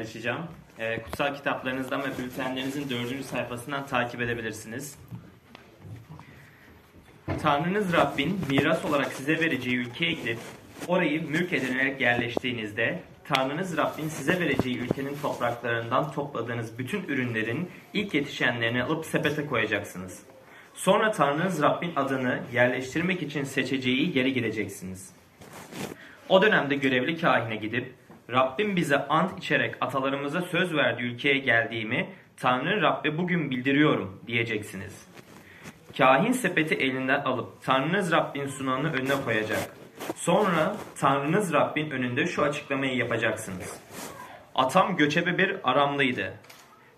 paylaşacağım. Ee, kutsal kitaplarınızdan ve bültenlerinizin dördüncü sayfasından takip edebilirsiniz. Tanrınız Rabbin miras olarak size vereceği ülkeye gidip orayı mülk edinerek yerleştiğinizde Tanrınız Rabbin size vereceği ülkenin topraklarından topladığınız bütün ürünlerin ilk yetişenlerini alıp sepete koyacaksınız. Sonra Tanrınız Rabbin adını yerleştirmek için seçeceği yere gideceksiniz. O dönemde görevli kahine gidip Rabbim bize ant içerek atalarımıza söz verdiği ülkeye geldiğimi Tanrı Rabbe bugün bildiriyorum diyeceksiniz. Kahin sepeti elinden alıp Tanrınız Rabbin sunanını önüne koyacak. Sonra Tanrınız Rabbin önünde şu açıklamayı yapacaksınız. Atam göçebe bir Aramlıydı.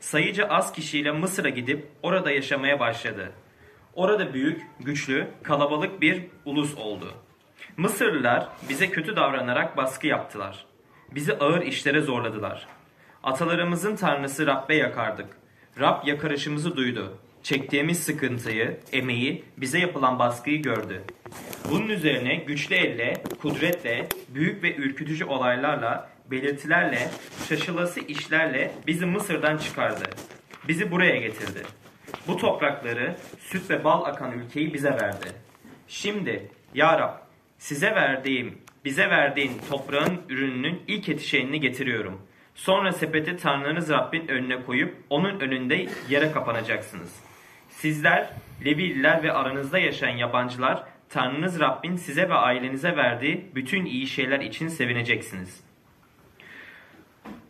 Sayıca az kişiyle Mısır'a gidip orada yaşamaya başladı. Orada büyük, güçlü, kalabalık bir ulus oldu. Mısırlılar bize kötü davranarak baskı yaptılar. Bizi ağır işlere zorladılar. Atalarımızın tanrısı Rab'be yakardık. Rab yakarışımızı duydu. Çektiğimiz sıkıntıyı, emeği, bize yapılan baskıyı gördü. Bunun üzerine güçlü elle, kudretle, büyük ve ürkütücü olaylarla, belirtilerle, şaşılası işlerle bizi Mısır'dan çıkardı. Bizi buraya getirdi. Bu toprakları, süt ve bal akan ülkeyi bize verdi. Şimdi ya Rab size verdiğim, bize verdiğin toprağın ürününün ilk yetişenini getiriyorum. Sonra sepeti Tanrınız Rabbin önüne koyup onun önünde yere kapanacaksınız. Sizler, Levililer ve aranızda yaşayan yabancılar Tanrınız Rabbin size ve ailenize verdiği bütün iyi şeyler için sevineceksiniz.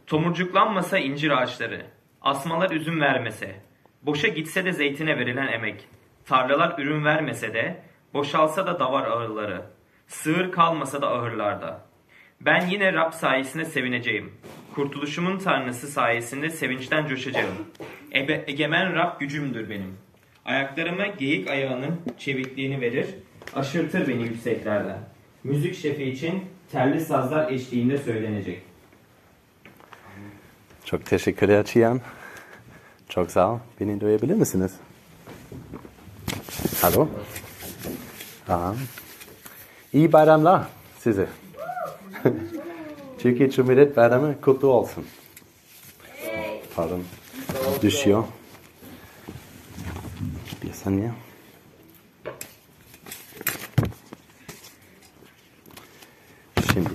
Tomurcuklanmasa incir ağaçları, asmalar üzüm vermese, boşa gitse de zeytine verilen emek, tarlalar ürün vermese de, boşalsa da davar ağırları, sığır kalmasa da ahırlarda. Ben yine Rab sayesinde sevineceğim. Kurtuluşumun tanrısı sayesinde sevinçten coşacağım. Ebe, egemen Rab gücümdür benim. Ayaklarıma geyik ayağının çevikliğini verir, aşırtır beni yükseklerden. Müzik şefi için telli sazlar eşliğinde söylenecek. Çok teşekkürler Cihan. Çok sağ ol. Beni duyabilir misiniz? Alo. Aha. İyi bayramlar size. Türkiye Cumhuriyet Bayramı kutlu olsun. Pardon. Düşüyor. Bir saniye. Şimdi.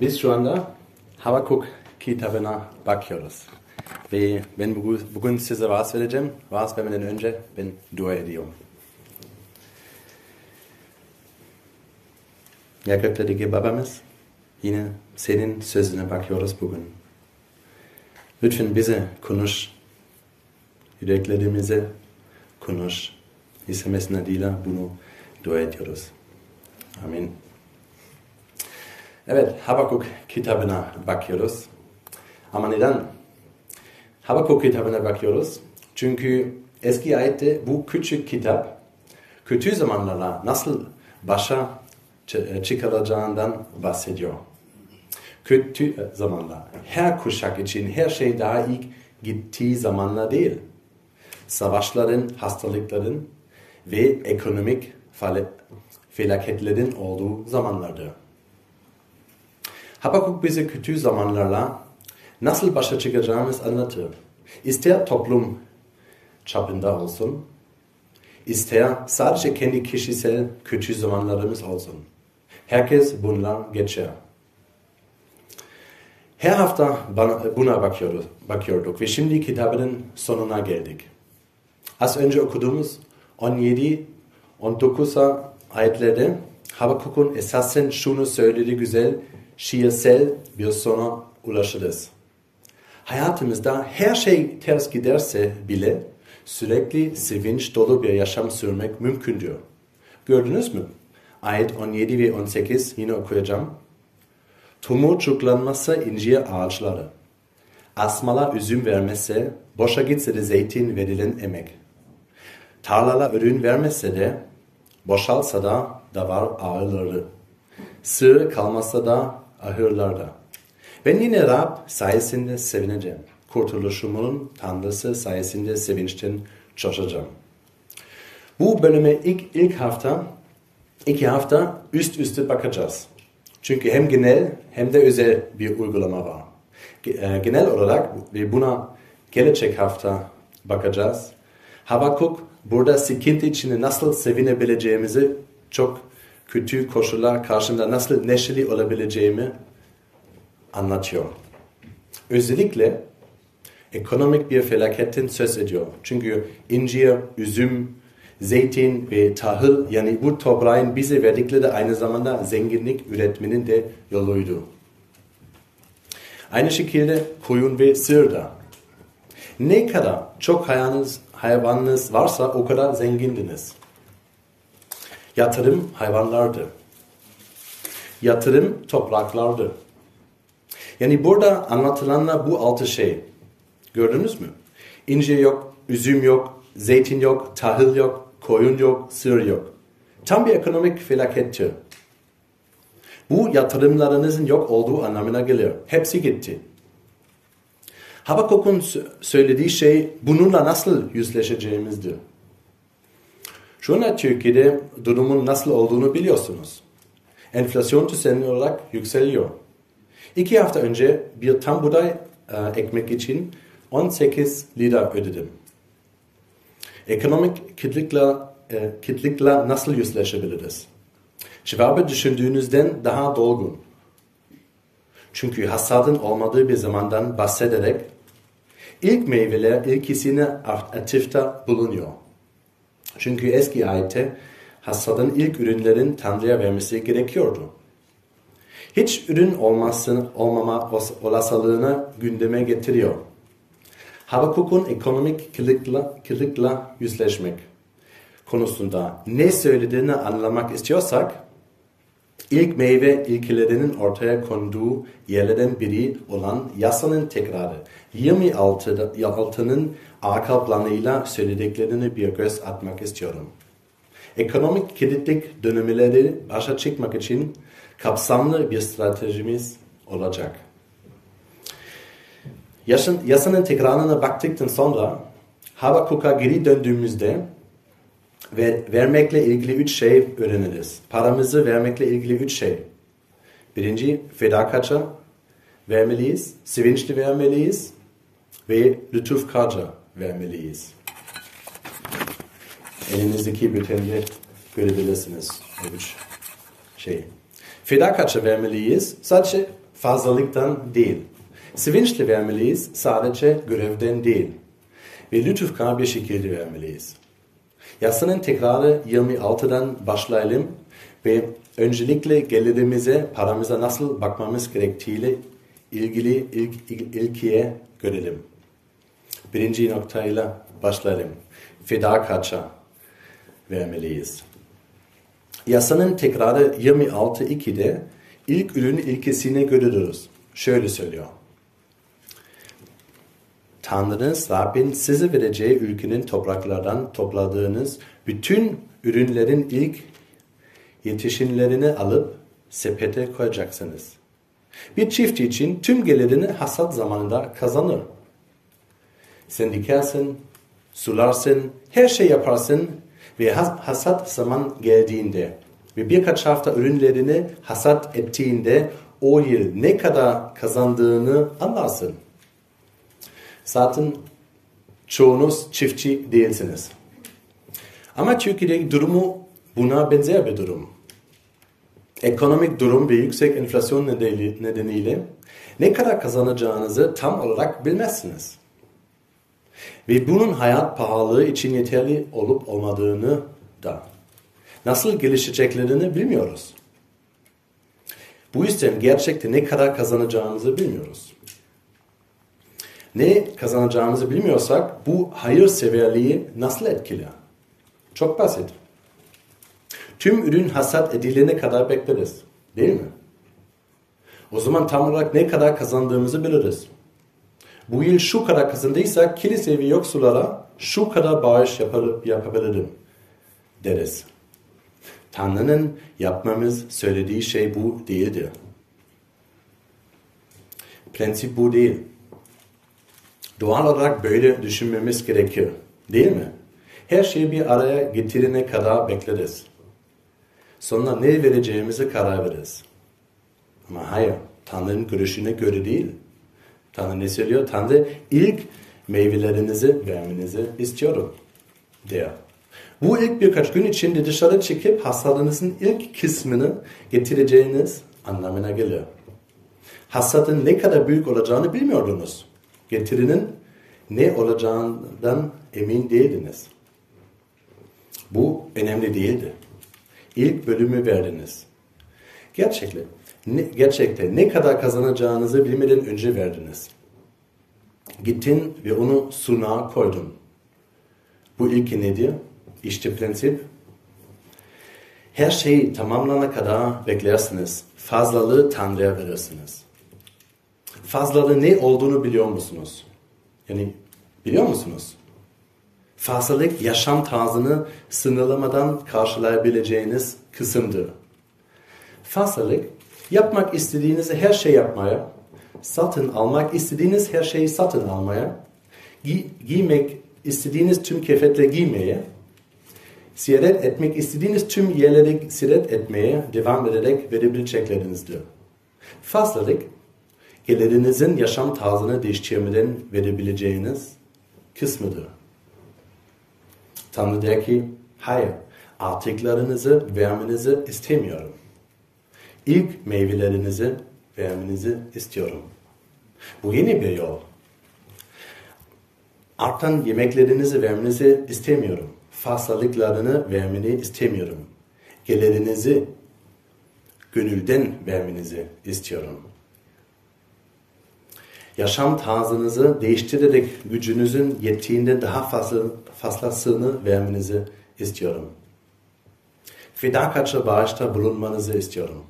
Biz şu anda Habakuk kitabına bakıyoruz. Ve ben bugün, size vaaz vereceğim. Vaaz vermeden önce ben dua ediyorum. Ya göklerdeki babamız, yine senin sözüne bakıyoruz bugün. Lütfen bize konuş, yüreklerimize konuş. Mesih'in adıyla bunu dua ediyoruz. Amin. Evet, Habakuk kitabına bakıyoruz. Ama neden? Habakuk kitabına bakıyoruz. Çünkü eski ayette bu küçük kitap kötü zamanlarla nasıl başa çıkaracağından bahsediyor. Kötü zamanlar. Her kuşak için her şey daha ilk gittiği zamanlar değil. Savaşların, hastalıkların ve ekonomik felaketlerin olduğu zamanlardır. Habakuk bize kötü zamanlarla nasıl başa çıkacağımız anlatır. İster toplum çapında olsun, ister sadece kendi kişisel kötü zamanlarımız olsun. Herkes bunlar geçer. Her hafta buna bakıyorduk, bakıyorduk ve şimdi kitabının sonuna geldik. Az önce okuduğumuz 17 19 ayetlerde Habakuk'un esasen şunu söylediği güzel şiirsel bir sona ulaşırız. Hayatımızda her şey ters giderse bile sürekli sevinç dolu bir yaşam sürmek mümkündür. Gördünüz mü? Ayet 17 ve 18 yine okuyacağım. Tomurcuklanmasa incir ağaçları. Asmalar üzüm vermese, boşa gitse de zeytin verilen emek. Tarlalar ürün vermese de, boşalsa da davar ağırları. Sığır kalmasa da ahırlarda. Ben yine Rab sayesinde sevineceğim. kurtuluşumun Tanrısı sayesinde sevinçten coşacağım. Bu bölüme ilk, ilk hafta, iki hafta üst üste bakacağız. Çünkü hem genel hem de özel bir uygulama var. E, genel olarak ve buna gelecek hafta bakacağız. Habakuk burada sıkıntı içinde nasıl sevinebileceğimizi çok kötü koşullar karşısında nasıl neşeli olabileceğimi anlatıyor. Özellikle ekonomik bir felaketten söz ediyor. Çünkü incir, üzüm, zeytin ve tahıl yani bu toprağın bize verdikleri de aynı zamanda zenginlik üretmenin de yoluydu. Aynı şekilde koyun ve sığır da. Ne kadar çok hayvanınız, hayvanınız varsa o kadar zengindiniz. Yatırım hayvanlardı. Yatırım topraklardı. Yani burada anlatılanlar bu altı şey. Gördünüz mü? İncir yok, üzüm yok, zeytin yok, tahıl yok, koyun yok, sığır yok. Tam bir ekonomik felakettir. Bu yatırımlarınızın yok olduğu anlamına geliyor. Hepsi gitti. Habakuk'un söylediği şey bununla nasıl yüzleşeceğimizdir. Şu an Türkiye'de durumun nasıl olduğunu biliyorsunuz. Enflasyon düzenli olarak yükseliyor. İki hafta önce bir tam buğday e, ekmek için 18 lira ödedim. Ekonomik kitlikle, e, kitlikle nasıl yüzleşebiliriz? Cevabı düşündüğünüzden daha dolgun. Çünkü hasadın olmadığı bir zamandan bahsederek ilk meyveler ilkisine atıfta bulunuyor. Çünkü eski ayette hasadın ilk ürünlerin Tanrı'ya vermesi gerekiyordu. Hiç ürün olmasın, olmama olasılığını gündeme getiriyor. Habakuk'un ekonomik kılıkla, kılıkla yüzleşmek konusunda ne söylediğini anlamak istiyorsak, ilk meyve ilkelerinin ortaya konduğu yerlerden biri olan yasanın tekrarı, 26'nın arka planıyla söylediklerini bir göz atmak istiyorum. Ekonomik kilitlik dönemleri başa çıkmak için kapsamlı bir stratejimiz olacak. Yaşın, yasanın tekrarına baktıktan sonra Habakuk'a geri döndüğümüzde ve vermekle ilgili üç şey öğreniriz. Paramızı vermekle ilgili üç şey. Birinci, fedakatça vermeliyiz, sevinçli vermeliyiz ve lütufkarca vermeliyiz. Elinizdeki bütünde görebilirsiniz. Üç şey. Fedakatça vermeliyiz sadece fazlalıktan değil. Sevinçli vermeliyiz sadece görevden değil. Ve lütufkar bir şekilde vermeliyiz. Yasanın tekrarı 26'dan başlayalım ve öncelikle gelirimize, paramıza nasıl bakmamız gerektiğiyle ilgili ilk, ilk, ilkiye görelim. Birinci noktayla başlayalım. Fedakatça vermeliyiz. Yasanın tekrarı 26.2'de ilk ürün ilkesine görüyoruz. Şöyle söylüyor. Tanrınız Rabbin size vereceği ülkenin topraklardan topladığınız bütün ürünlerin ilk yetişinlerini alıp sepete koyacaksınız. Bir çiftçi için tüm gelirini hasat zamanında kazanır. Sen dikersin, sularsın, her şey yaparsın ve hasat zaman geldiğinde ve birkaç hafta ürünlerini hasat ettiğinde o yıl ne kadar kazandığını anlarsın. Zaten çoğunuz çiftçi değilsiniz. Ama Türkiye'deki durumu buna benzer bir durum. Ekonomik durum ve yüksek enflasyon nedeniyle ne kadar kazanacağınızı tam olarak bilmezsiniz. Ve bunun hayat pahalılığı için yeterli olup olmadığını da nasıl gelişeceklerini bilmiyoruz. Bu yüzden gerçekte ne kadar kazanacağımızı bilmiyoruz. Ne kazanacağımızı bilmiyorsak bu hayır severliği nasıl etkiler? Çok basit. Tüm ürün hasat edilene kadar bekleriz. Değil mi? O zaman tam olarak ne kadar kazandığımızı biliriz. Bu yıl şu kadar kazandıysak kilise ve yoksullara şu kadar bağış yapabilirim deriz. Tanrı'nın yapmamız söylediği şey bu değildir. Prensip bu değil. Doğal olarak böyle düşünmemiz gerekiyor. Değil mi? Her şeyi bir araya getirene kadar bekleriz. Sonra ne vereceğimizi karar veririz. Ama hayır, Tanrı'nın görüşüne göre değil. Tanrı ne söylüyor? Tanrı ilk meyvelerinizi vermenizi istiyorum diyor. Bu ilk birkaç gün içinde dışarı çekip hastalığınızın ilk kısmını getireceğiniz anlamına geliyor. Hasadın ne kadar büyük olacağını bilmiyordunuz. Getirinin ne olacağından emin değildiniz. Bu önemli değildi. İlk bölümü verdiniz. Gerçekten, ne, gerçekten ne kadar kazanacağınızı bilmeden önce verdiniz. Gittin ve onu sunağa koydun. Bu ilki nedir? İşte prensip. Her şey tamamlana kadar beklersiniz. Fazlalığı Tanrı'ya verirsiniz. Fazlalığı ne olduğunu biliyor musunuz? Yani biliyor musunuz? Fazlalık yaşam tarzını sınırlamadan karşılayabileceğiniz kısımdır. Fazlalık yapmak istediğiniz her şey yapmaya, satın almak istediğiniz her şeyi satın almaya, gi giymek istediğiniz tüm kefetle giymeye, ziyaret etmek istediğiniz tüm yerleri ziyaret etmeye devam ederek verebileceklerinizdir. Fazlalık, gelirinizin yaşam tarzını değiştirmeden verebileceğiniz kısmıdır. Tanrı der ki, hayır, artıklarınızı vermenizi istemiyorum. İlk meyvelerinizi vermenizi istiyorum. Bu yeni bir yol. Artan yemeklerinizi vermenizi istemiyorum. Fazlalıklarını vermeni istemiyorum. Gelirinizi gönülden vermenizi istiyorum. Yaşam tarzınızı değiştirerek gücünüzün yettiğinde daha fazla, fazlasını vermenizi istiyorum. Fedakatçı bağışta bulunmanızı istiyorum.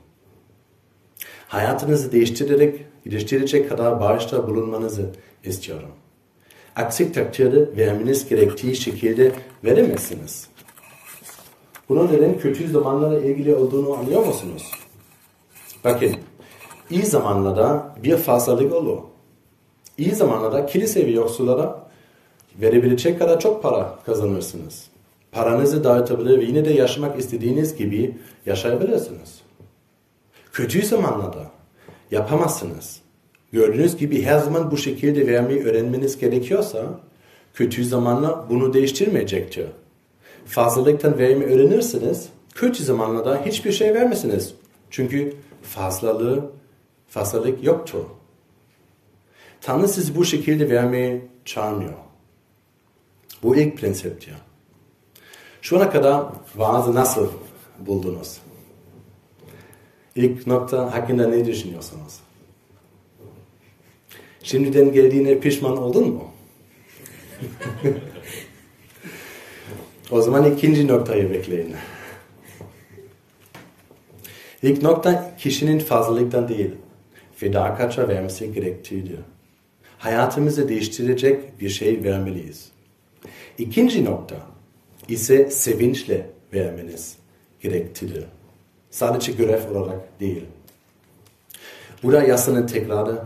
Hayatınızı değiştirerek, değiştirecek kadar bağışta bulunmanızı istiyorum. Aksi takdirde vermeniz gerektiği şekilde veremezsiniz. Bunun neden kötü zamanlarla ilgili olduğunu anlıyor musunuz? Bakın, iyi zamanlarda bir fazlalık olur. İyi zamanlarda kilise ve yoksullara verebilecek kadar çok para kazanırsınız. Paranızı dağıtabilir ve yine de yaşamak istediğiniz gibi yaşayabilirsiniz. Kötü zamanlarda yapamazsınız. Gördüğünüz gibi her zaman bu şekilde vermeyi öğrenmeniz gerekiyorsa kötü zamanla bunu değiştirmeyecektir. Fazlalıktan vermeyi öğrenirsiniz, kötü zamanlarda hiçbir şey vermezsiniz. Çünkü fazlalığı, fazlalık yoktur. Tanrı sizi bu şekilde vermeyi çağırmıyor. Bu ilk prensiptir. Şu ana kadar vaazı nasıl buldunuz? İlk nokta hakkında ne düşünüyorsunuz? Şimdiden geldiğine pişman oldun mu? o zaman ikinci noktayı bekleyin. İlk nokta kişinin fazlalıktan değil, fedakatça vermesi gerektiğidir. Hayatımızı değiştirecek bir şey vermeliyiz. İkinci nokta ise sevinçle vermeniz gerektiğidir. Sadece görev olarak değil. Burada yasanın tekrarı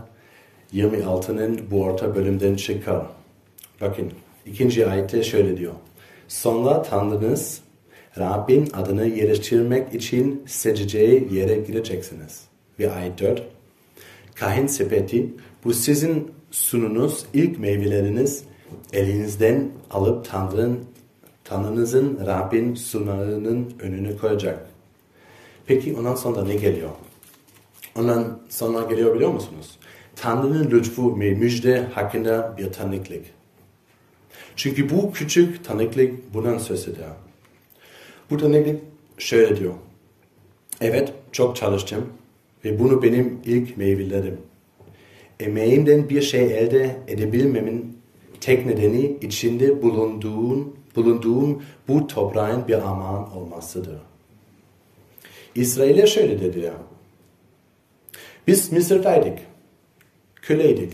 26'nın bu orta bölümden çıkar. Bakın ikinci ayette şöyle diyor. Sonra Tanrınız Rabbin adını yerleştirmek için seçeceği yere gireceksiniz. Ve ayet 4. Kahin sepeti bu sizin sununuz, ilk meyveleriniz elinizden alıp Tanrı'nın Tanrınızın Rabbin sunağının önüne koyacak. Peki ondan sonra ne geliyor? Ondan sonra geliyor biliyor musunuz? Tanrı'nın lütfu ve müjde hakkında bir tanıklık. Çünkü bu küçük tanıklık bundan söz eder. Bu tanıklık şöyle diyor. Evet çok çalıştım ve bunu benim ilk meyvelerim. Emeğimden bir şey elde edebilmemin tek nedeni içinde bulunduğum, bulunduğum bu toprağın bir aman olmasıdır. İsrail'e şöyle dedi ya. Biz Mısır'daydık. Köleydik.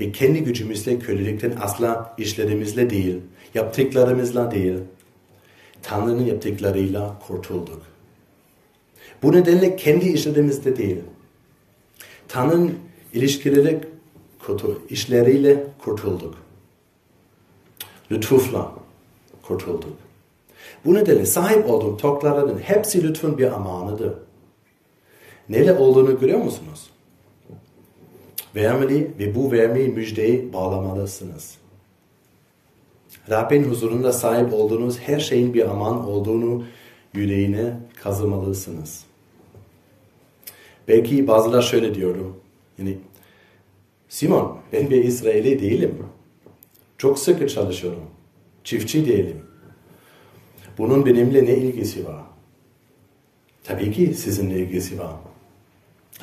Ve kendi gücümüzle kölelikten asla işlerimizle değil, yaptıklarımızla değil, Tanrı'nın yaptıklarıyla kurtulduk. Bu nedenle kendi işlerimizde değil, Tanrı'nın ilişkileri işleriyle kurtulduk. Lütufla kurtulduk. Bu nedenle sahip olduğum toklarının hepsi lütfun bir amanıdır. Neyle olduğunu görüyor musunuz? Vermeli ve bu vermeyi müjdeyi bağlamalısınız. Rabbin huzurunda sahip olduğunuz her şeyin bir aman olduğunu yüreğine kazımalısınız. Belki bazılar şöyle diyorum. Yani Simon ben bir İsraili değilim. Çok sıkı çalışıyorum. Çiftçi değilim. Bunun benimle ne ilgisi var? Tabii ki sizinle ilgisi var.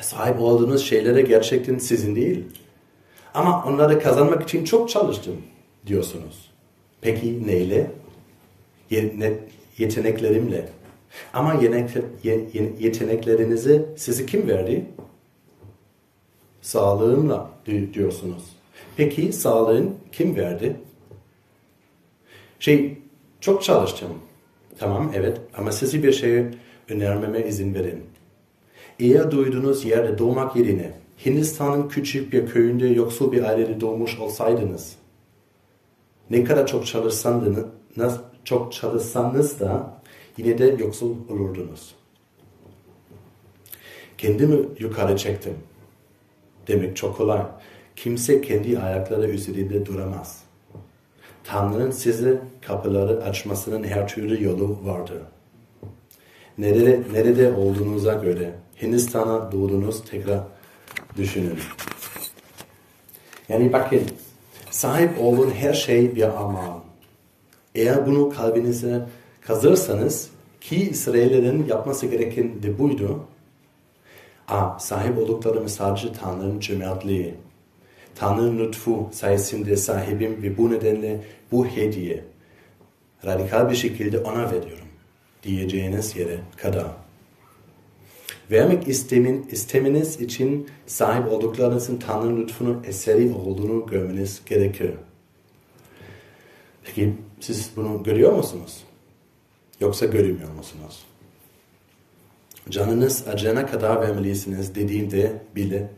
Sahip olduğunuz şeylere gerçekten sizin değil. Ama onları kazanmak için çok çalıştım diyorsunuz. Peki neyle? Yeteneklerimle. Ama yeteneklerinizi size kim verdi? Sağlığımla diyorsunuz. Peki sağlığın kim verdi? Şey, çok çalıştım. Tamam, evet. Ama size bir şey önermeme izin verin. Eğer duyduğunuz yerde doğmak yerine Hindistan'ın küçük bir köyünde yoksul bir ailede doğmuş olsaydınız, ne kadar çok çalışsanız, çok çalışsanız da yine de yoksul olurdunuz. Kendimi yukarı çektim. Demek çok kolay. Kimse kendi ayakları üzerinde duramaz. Tanrı'nın size kapıları açmasının her türlü yolu vardır. Nerede, nerede olduğunuza göre Hindistan'a doğdunuz tekrar düşünün. Yani bakın sahip olduğun her şey bir aman. Eğer bunu kalbinize kazırsanız ki İsraillerin yapması gereken de buydu. A, sahip olduklarımız sadece Tanrı'nın cömertliği. Tanrı'nın lütfu sayesinde sahibim ve bu nedenle bu hediye radikal bir şekilde ona veriyorum diyeceğiniz yere kadar. Vermek istemin, istemeniz için sahip olduklarınızın Tanrı'nın lütfunun eseri olduğunu görmeniz gerekir. Peki siz bunu görüyor musunuz? Yoksa görmüyor musunuz? Canınız acına kadar vermelisiniz dediğinde bile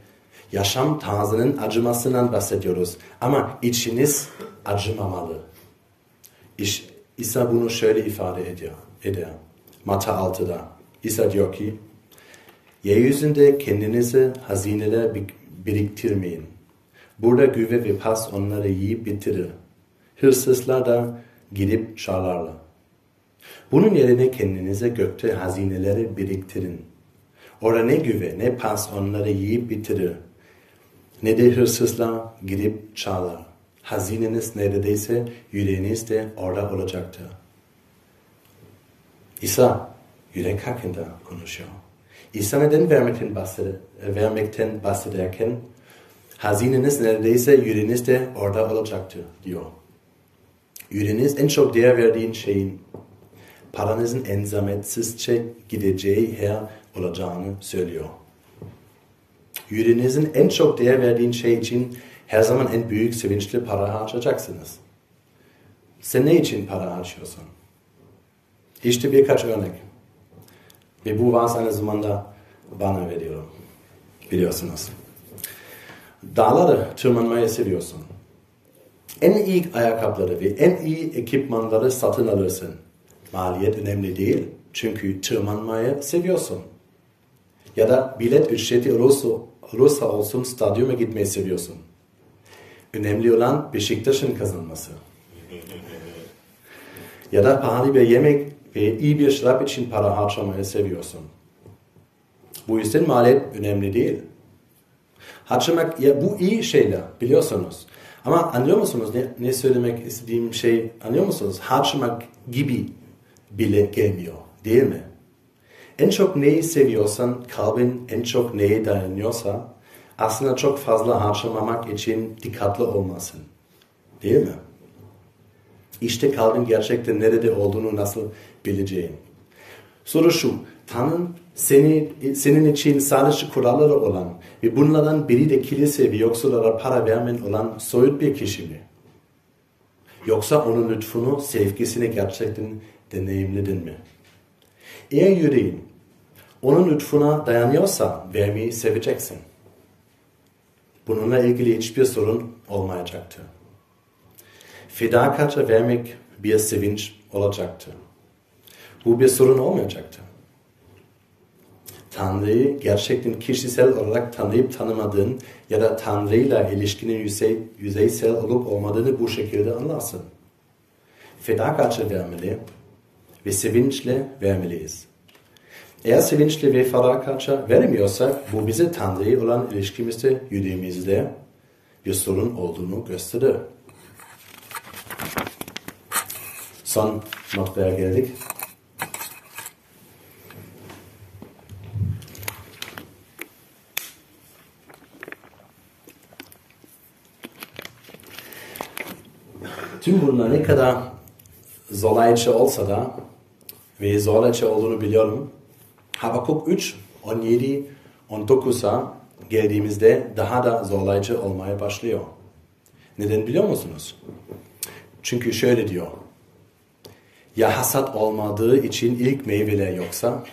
yaşam tarzının acımasından bahsediyoruz. Ama içiniz acımamalı. İş, İsa bunu şöyle ifade ediyor. eder. Mata 6'da. İsa diyor ki, Yeryüzünde kendinize hazineler biriktirmeyin. Burada güve ve pas onları yiyip bitirir. Hırsızlar da gidip çalarlar. Bunun yerine kendinize gökte hazineleri biriktirin. Orada ne güve ne pas onları yiyip bitirir. Ne de hırsızlar gidip çalar. Hazineniz neredeyse yüreğiniz de orada olacaktır. İsa yürek hakkında konuşuyor. İsa neden vermekten, bahseder, vermekten bahsederken hazineniz neredeyse yüreğiniz de orada olacaktır diyor. Yüreğiniz en çok değer verdiğin şeyin paranızın en zahmetsizce gideceği yer olacağını söylüyor. Yüreğinizin en çok değer verdiğin şey için her zaman en büyük sevinçli para harcayacaksınız. Sen ne için para harcıyorsun? İşte birkaç örnek. Ve bu vaaz aynı zamanda bana veriyorum. Biliyorsunuz. Dağları tırmanmayı seviyorsun. En iyi ayakkabıları ve en iyi ekipmanları satın alırsın. Maliyet önemli değil. Çünkü tırmanmayı seviyorsun. Ya da bilet ücreti olursa, olursa olsun stadyuma gitmeyi seviyorsun. Önemli olan Beşiktaş'ın kazanması. ya da pahalı bir yemek ve iyi bir şarap için para harcamayı seviyorsun. Bu yüzden maliyet önemli değil. Harcamak, ya bu iyi şeyler biliyorsunuz. Ama anlıyor musunuz ne, ne söylemek istediğim şey anlıyor musunuz? Harcamak gibi bile gelmiyor değil mi? En çok neyi seviyorsan, kalbin en çok neye dayanıyorsa aslında çok fazla harcamamak için dikkatli olmasın. Değil mi? İşte kalbin gerçekten nerede olduğunu nasıl bileceğin. Soru şu, Tanrı seni, senin için sadece kuralları olan ve bunlardan biri de kilise ve yoksullara para vermen olan soyut bir kişi mi? Yoksa onun lütfunu, sevgisini gerçekten deneyimledin mi? Eğer yüreğin onun lütfuna dayanıyorsa vermeyi seveceksin. bununla ilgili hiçbir sorun olmayacaktı. Fedakarca vermek bir sevinç olacaktı. Bu bir sorun olmayacaktı. Tanrı'yı gerçekten kişisel olarak tanıyıp tanımadığın ya da Tanrı'yla ilişkinin yüzey, yüzeysel olup olmadığını bu şekilde anlarsın. Fedakarca vermeli ve sevinçle vermeliyiz. Eğer sevinçle ve fedakarca veremiyorsak bu bize Tanrı'ya olan ilişkimizde, yürüyümüzde bir sorun olduğunu gösterir. Son noktaya geldik. Tüm bunlar ne kadar zorlayıcı olsa da ve zorlayıcı olduğunu biliyorum. Habakuk 3, 17, 19'a geldiğimizde daha da zorlayıcı olmaya başlıyor. Neden biliyor musunuz? Çünkü şöyle diyor. Ya hasat olmadığı için ilk meyveler yoksa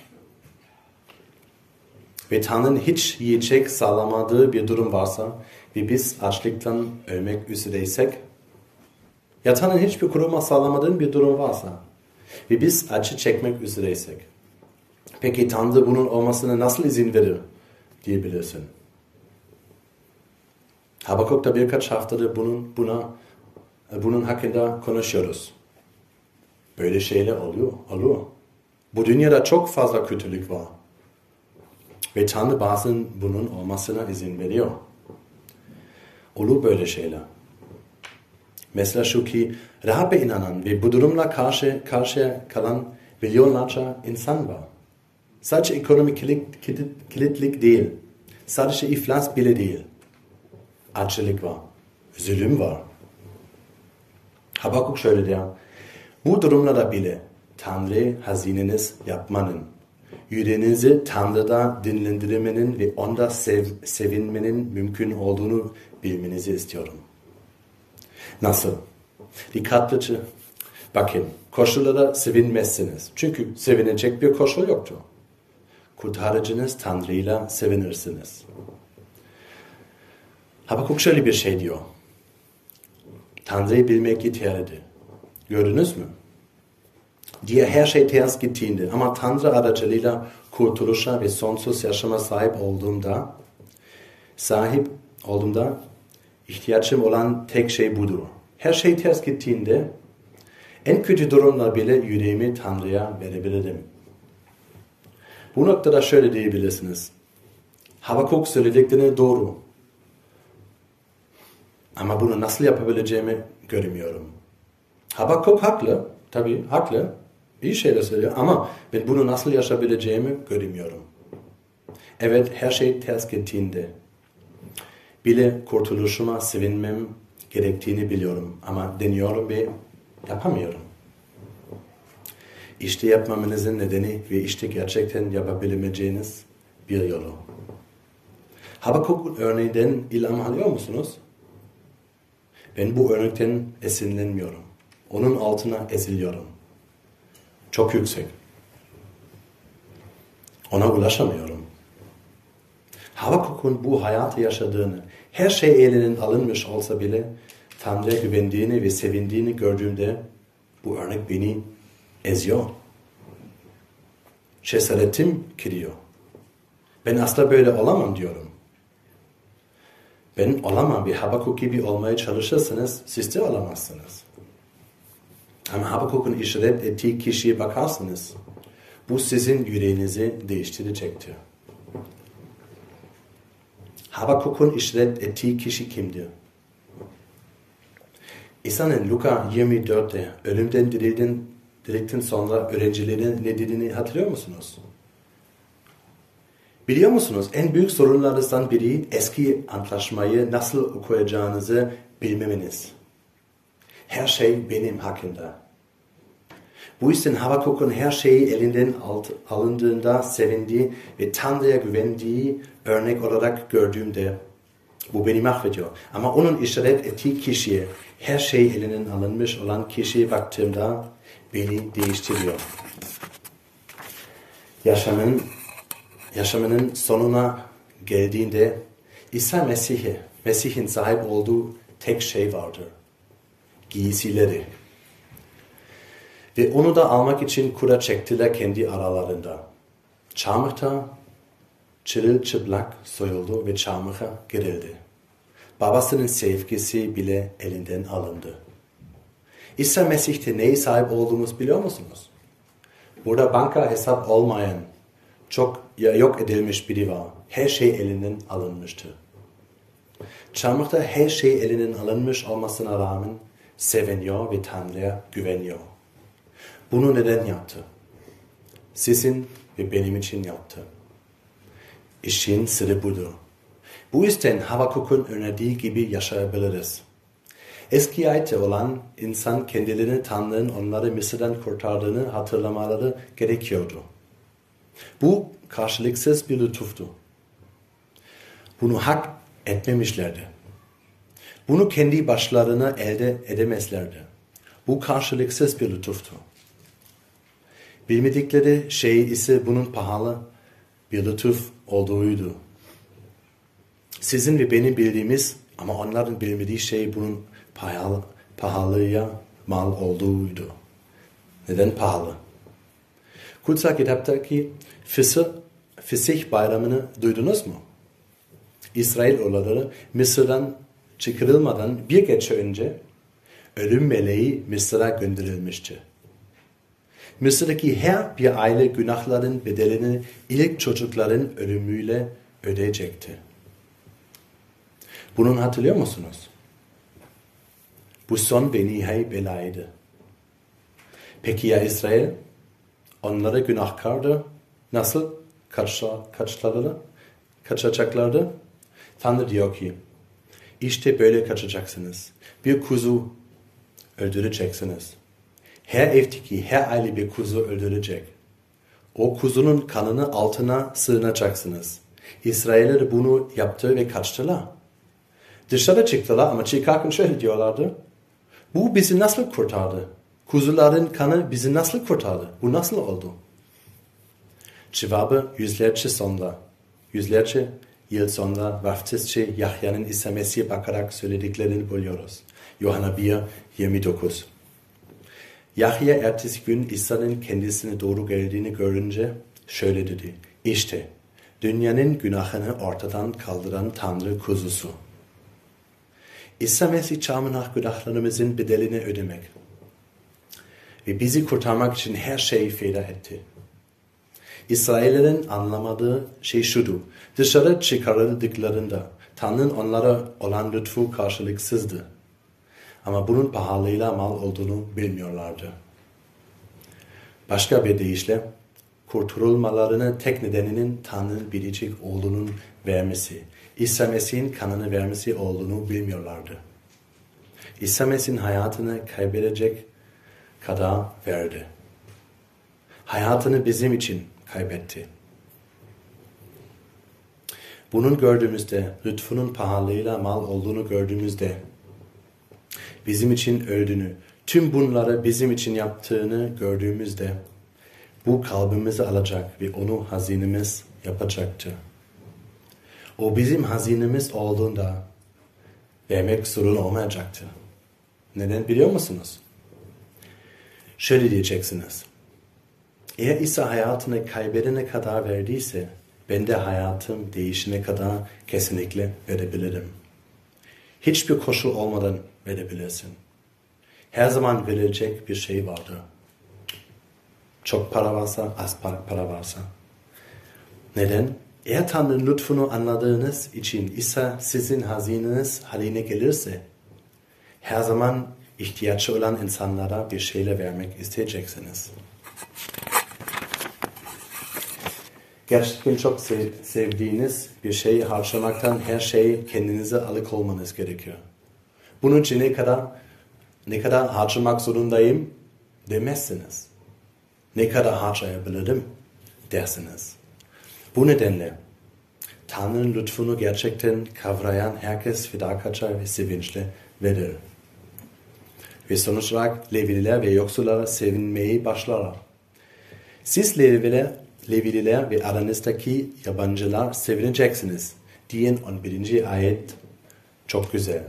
ve Tanrı'nın hiç yiyecek sağlamadığı bir durum varsa ve biz açlıktan ölmek üzereysek ya Tanrı'nın hiçbir kuruma sağlamadığı bir durum varsa ve biz acı çekmek üzereysek peki Tanrı bunun olmasına nasıl izin verir diyebilirsin. Habakuk'ta birkaç haftadır bunun, buna, bunun hakkında konuşuyoruz. Böyle şeyler oluyor, oluyor. Bu dünyada çok fazla kötülük var. Ve Tanrı bazen bunun olmasına izin veriyor. Olur böyle şeyler. Mesela şu ki Rahab'e inanan ve bu durumla karşı karşıya kalan milyonlarca insan var. Sadece ekonomik kilit, kilit, kilitlik değil. Sadece iflas bile değil. Açlık var. Zulüm var. Habakuk şöyle diyor. Bu durumlarda bile Tanrı hazineniz yapmanın, yüreğinizi Tanrı'da dinlendirmenin ve onda sev, sevinmenin mümkün olduğunu bilmenizi istiyorum. Nasıl? Dikkatlice bakın. Koşullarda sevinmezsiniz. Çünkü sevinecek bir koşul yoktu. Kurtarıcınız Tanrı'yla sevinirsiniz. Habakuk şöyle bir şey diyor. Tanrı'yı bilmek yeterlidir. Gördünüz mü? Diye her şey ters gittiğinde ama Tanrı aracılığıyla kurtuluşa ve sonsuz yaşama sahip olduğumda sahip olduğumda ihtiyacım olan tek şey budur. Her şey ters gittiğinde en kötü durumlar bile yüreğimi Tanrı'ya verebilirim. Bu noktada şöyle diyebilirsiniz. Habakuk söylediklerini doğru. Ama bunu nasıl yapabileceğimi görmüyorum. Habakuk haklı. Tabii haklı. İyi şeyler söylüyor ama ben bunu nasıl yaşayabileceğimi görmüyorum. Evet her şey ters gittiğinde bile kurtuluşuma sevinmem gerektiğini biliyorum ama deniyorum ve yapamıyorum. İşte yapmamanızın nedeni ve işte gerçekten yapabileceğiniz bir yolu. Habakuk örneğinden ilham alıyor musunuz? Ben bu örnekten esinlenmiyorum. Onun altına eziliyorum. Çok yüksek. Ona ulaşamıyorum. Habakuk'un bu hayatı yaşadığını, her şey elinden alınmış olsa bile Tanrı'ya güvendiğini ve sevindiğini gördüğümde bu örnek beni eziyor. Cesaretim kırıyor. Ben asla böyle olamam diyorum. Ben olamam bir Habakuk gibi olmaya çalışırsanız siz de olamazsınız. Ama Habakuk'un işaret ettiği kişiye bakarsınız. Bu sizin yüreğinizi değiştirecektir. Habakuk'un işaret ettiği kişi kimdir? İsa'nın Luka 24'te ölümden dirildin, dirildikten sonra öğrencilerin ne dediğini hatırlıyor musunuz? Biliyor musunuz en büyük sorunlarınızdan biri eski antlaşmayı nasıl okuyacağınızı bilmemeniz. Her şey benim hakkında. Bu yüzden Habakuk'un her şeyi elinden alındığında sevindiği ve Tanrı'ya güvendiği örnek olarak gördüğümde bu beni mahvediyor. Ama onun işaret ettiği kişiye, her şey elinden alınmış olan kişiye baktığımda beni değiştiriyor. Yaşamın, yaşamının sonuna geldiğinde İsa Mesih'e, Mesih'in sahip olduğu tek şey vardır. Giysileri. Ve onu da almak için kura çektiler kendi aralarında. Çarmıhta çırılçıplak soyuldu ve çarmıha girildi. Babasının sevgisi bile elinden alındı. İsa Mesih'te neye sahip olduğumuz biliyor musunuz? Burada banka hesap olmayan, çok yok edilmiş biri var. Her şey elinden alınmıştı. Çarmıhta her şey elinden alınmış olmasına rağmen seviniyor ve Tanrı'ya güveniyor. Bunu neden yaptı? Sizin ve benim için yaptı. İşin sırrı budur. Bu yüzden Habakuk'un önerdiği gibi yaşayabiliriz. Eski ayette olan insan kendilerini Tanrı'nın onları Mısır'dan kurtardığını hatırlamaları gerekiyordu. Bu karşılıksız bir lütuftu. Bunu hak etmemişlerdi. Bunu kendi başlarına elde edemezlerdi. Bu karşılıksız bir lütuftu. Bilmedikleri şey ise bunun pahalı bir lütuf olduğuydu. Sizin ve benim bildiğimiz ama onların bilmediği şey bunun pahalı, pahalıya mal olduğuydu. Neden pahalı? Kutsal kitaptaki Fısıh, Fısih bayramını duydunuz mu? İsrail oğulları Mısır'dan çıkarılmadan bir gece önce ölüm meleği Mısır'a gönderilmişti. Mısır'daki her bir aile günahların bedelini ilk çocukların ölümüyle ödeyecekti. Bunun hatırlıyor musunuz? Bu son ve nihai belaydı. Peki ya İsrail? Onlara günahkardı. Nasıl kaçlardı? Kaçacaklardı? Tanrı diyor ki, işte böyle kaçacaksınız. Bir kuzu öldüreceksiniz. Her evdeki her aile bir kuzu öldürecek. O kuzunun kanını altına sığınacaksınız. İsrailler bunu yaptı ve kaçtılar. Dışarı çıktılar ama çıkarken şöyle diyorlardı. Bu bizi nasıl kurtardı? Kuzuların kanı bizi nasıl kurtardı? Bu nasıl oldu? Cevabı yüzlerce sonra, yüzlerce yıl sonra vaftizci Yahya'nın İsa Mesih'e bakarak söylediklerini buluyoruz. Yohana 1, 29. Yahya ertesi gün İsa'nın kendisine doğru geldiğini görünce şöyle dedi. İşte dünyanın günahını ortadan kaldıran Tanrı kuzusu. İsa Mesih çarmıhnak günahlarımızın bedelini ödemek ve bizi kurtarmak için her şeyi feda etti. İsraillerin anlamadığı şey şudu. Dışarı çıkarıldıklarında Tanrı'nın onlara olan lütfu karşılıksızdı. Ama bunun pahalıyla mal olduğunu bilmiyorlardı. Başka bir deyişle kurtulmalarının tek nedeninin Tanrı'nın biricik olduğunun vermesi, İsa Mesih'in kanını vermesi olduğunu bilmiyorlardı. İsa Mesih'in hayatını kaybedecek kadar verdi. Hayatını bizim için kaybetti. Bunun gördüğümüzde, lütfunun pahalıyla mal olduğunu gördüğümüzde, bizim için öldüğünü, tüm bunları bizim için yaptığını gördüğümüzde, bu kalbimizi alacak ve onu hazinemiz yapacaktı. O bizim hazinemiz olduğunda vermek sorun olmayacaktı. Neden biliyor musunuz? Şöyle diyeceksiniz. Eğer İsa hayatını kaybedene kadar verdiyse ben de hayatım değişene kadar kesinlikle verebilirim. Hiçbir koşul olmadan verebilirsin. Her zaman verilecek bir şey vardır. Çok para varsa, az para varsa. Neden? Eğer Tanrı'nın lütfunu anladığınız için İsa sizin hazineniz haline gelirse, her zaman ihtiyaçı olan insanlara bir şeyler vermek isteyeceksiniz. Gerçekten çok sevdiğiniz bir şeyi harcamaktan her şeyi kendinize alıkolmanız gerekiyor. Bunun için ne kadar ne kadar harcamak zorundayım demezsiniz. Ne kadar harcayabilirim dersiniz. Bu nedenle Tanrı'nın lütfunu gerçekten kavrayan herkes fedakatça ve sevinçle verir. Ve sonuç olarak Levililer ve yoksullara sevinmeyi başlarlar. Siz Levililer, Levililer ve aranızdaki yabancılar sevineceksiniz diyen 11. ayet çok güzel.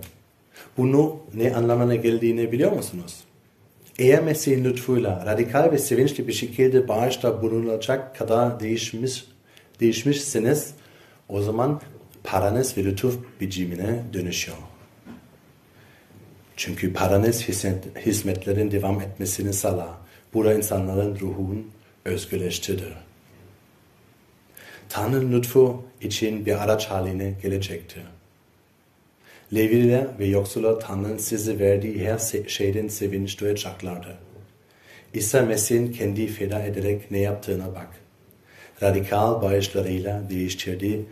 Bunu ne anlamına geldiğini biliyor musunuz? Eğer Mesih'in lütfuyla radikal ve sevinçli bir şekilde bağışta bulunacak kadar değişmiş, değişmişsiniz, o zaman paranız ve lütuf biçimine dönüşüyor. Çünkü paranız hizmet, hizmetlerin devam etmesini sağlar. Bu insanların ruhun özgürleştirir. Tanrı'nın lütfu için bir araç haline gelecektir. Levililer ve yoksullar Tanrı'nın size verdiği her şeyden sevinç duyacaklardır. İsa Mesih'in kendi feda ederek ne yaptığına bak. Radikal bağışlarıyla değiştirdiği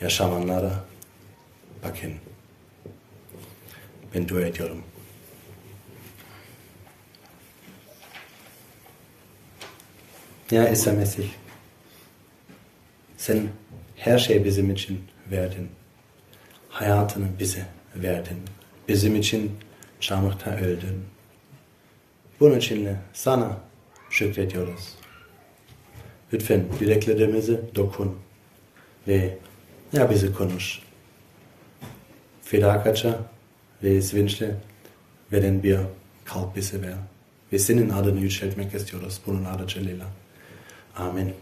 yaşamanlara bakın. Ben dua ediyorum. Ya İsa Mesih, sen her şey bizim için verdin. Hayatını bize verdin. Bizim için çamurda öldün. Bunun için sana şükrediyoruz. Lütfen dileklerimizi dokun ve ya bizi konuş. Fedakatça ve sevinçle veren bir kalp bize ver. Ve senin adını yüceltmek istiyoruz bunun aracılığıyla. Amen.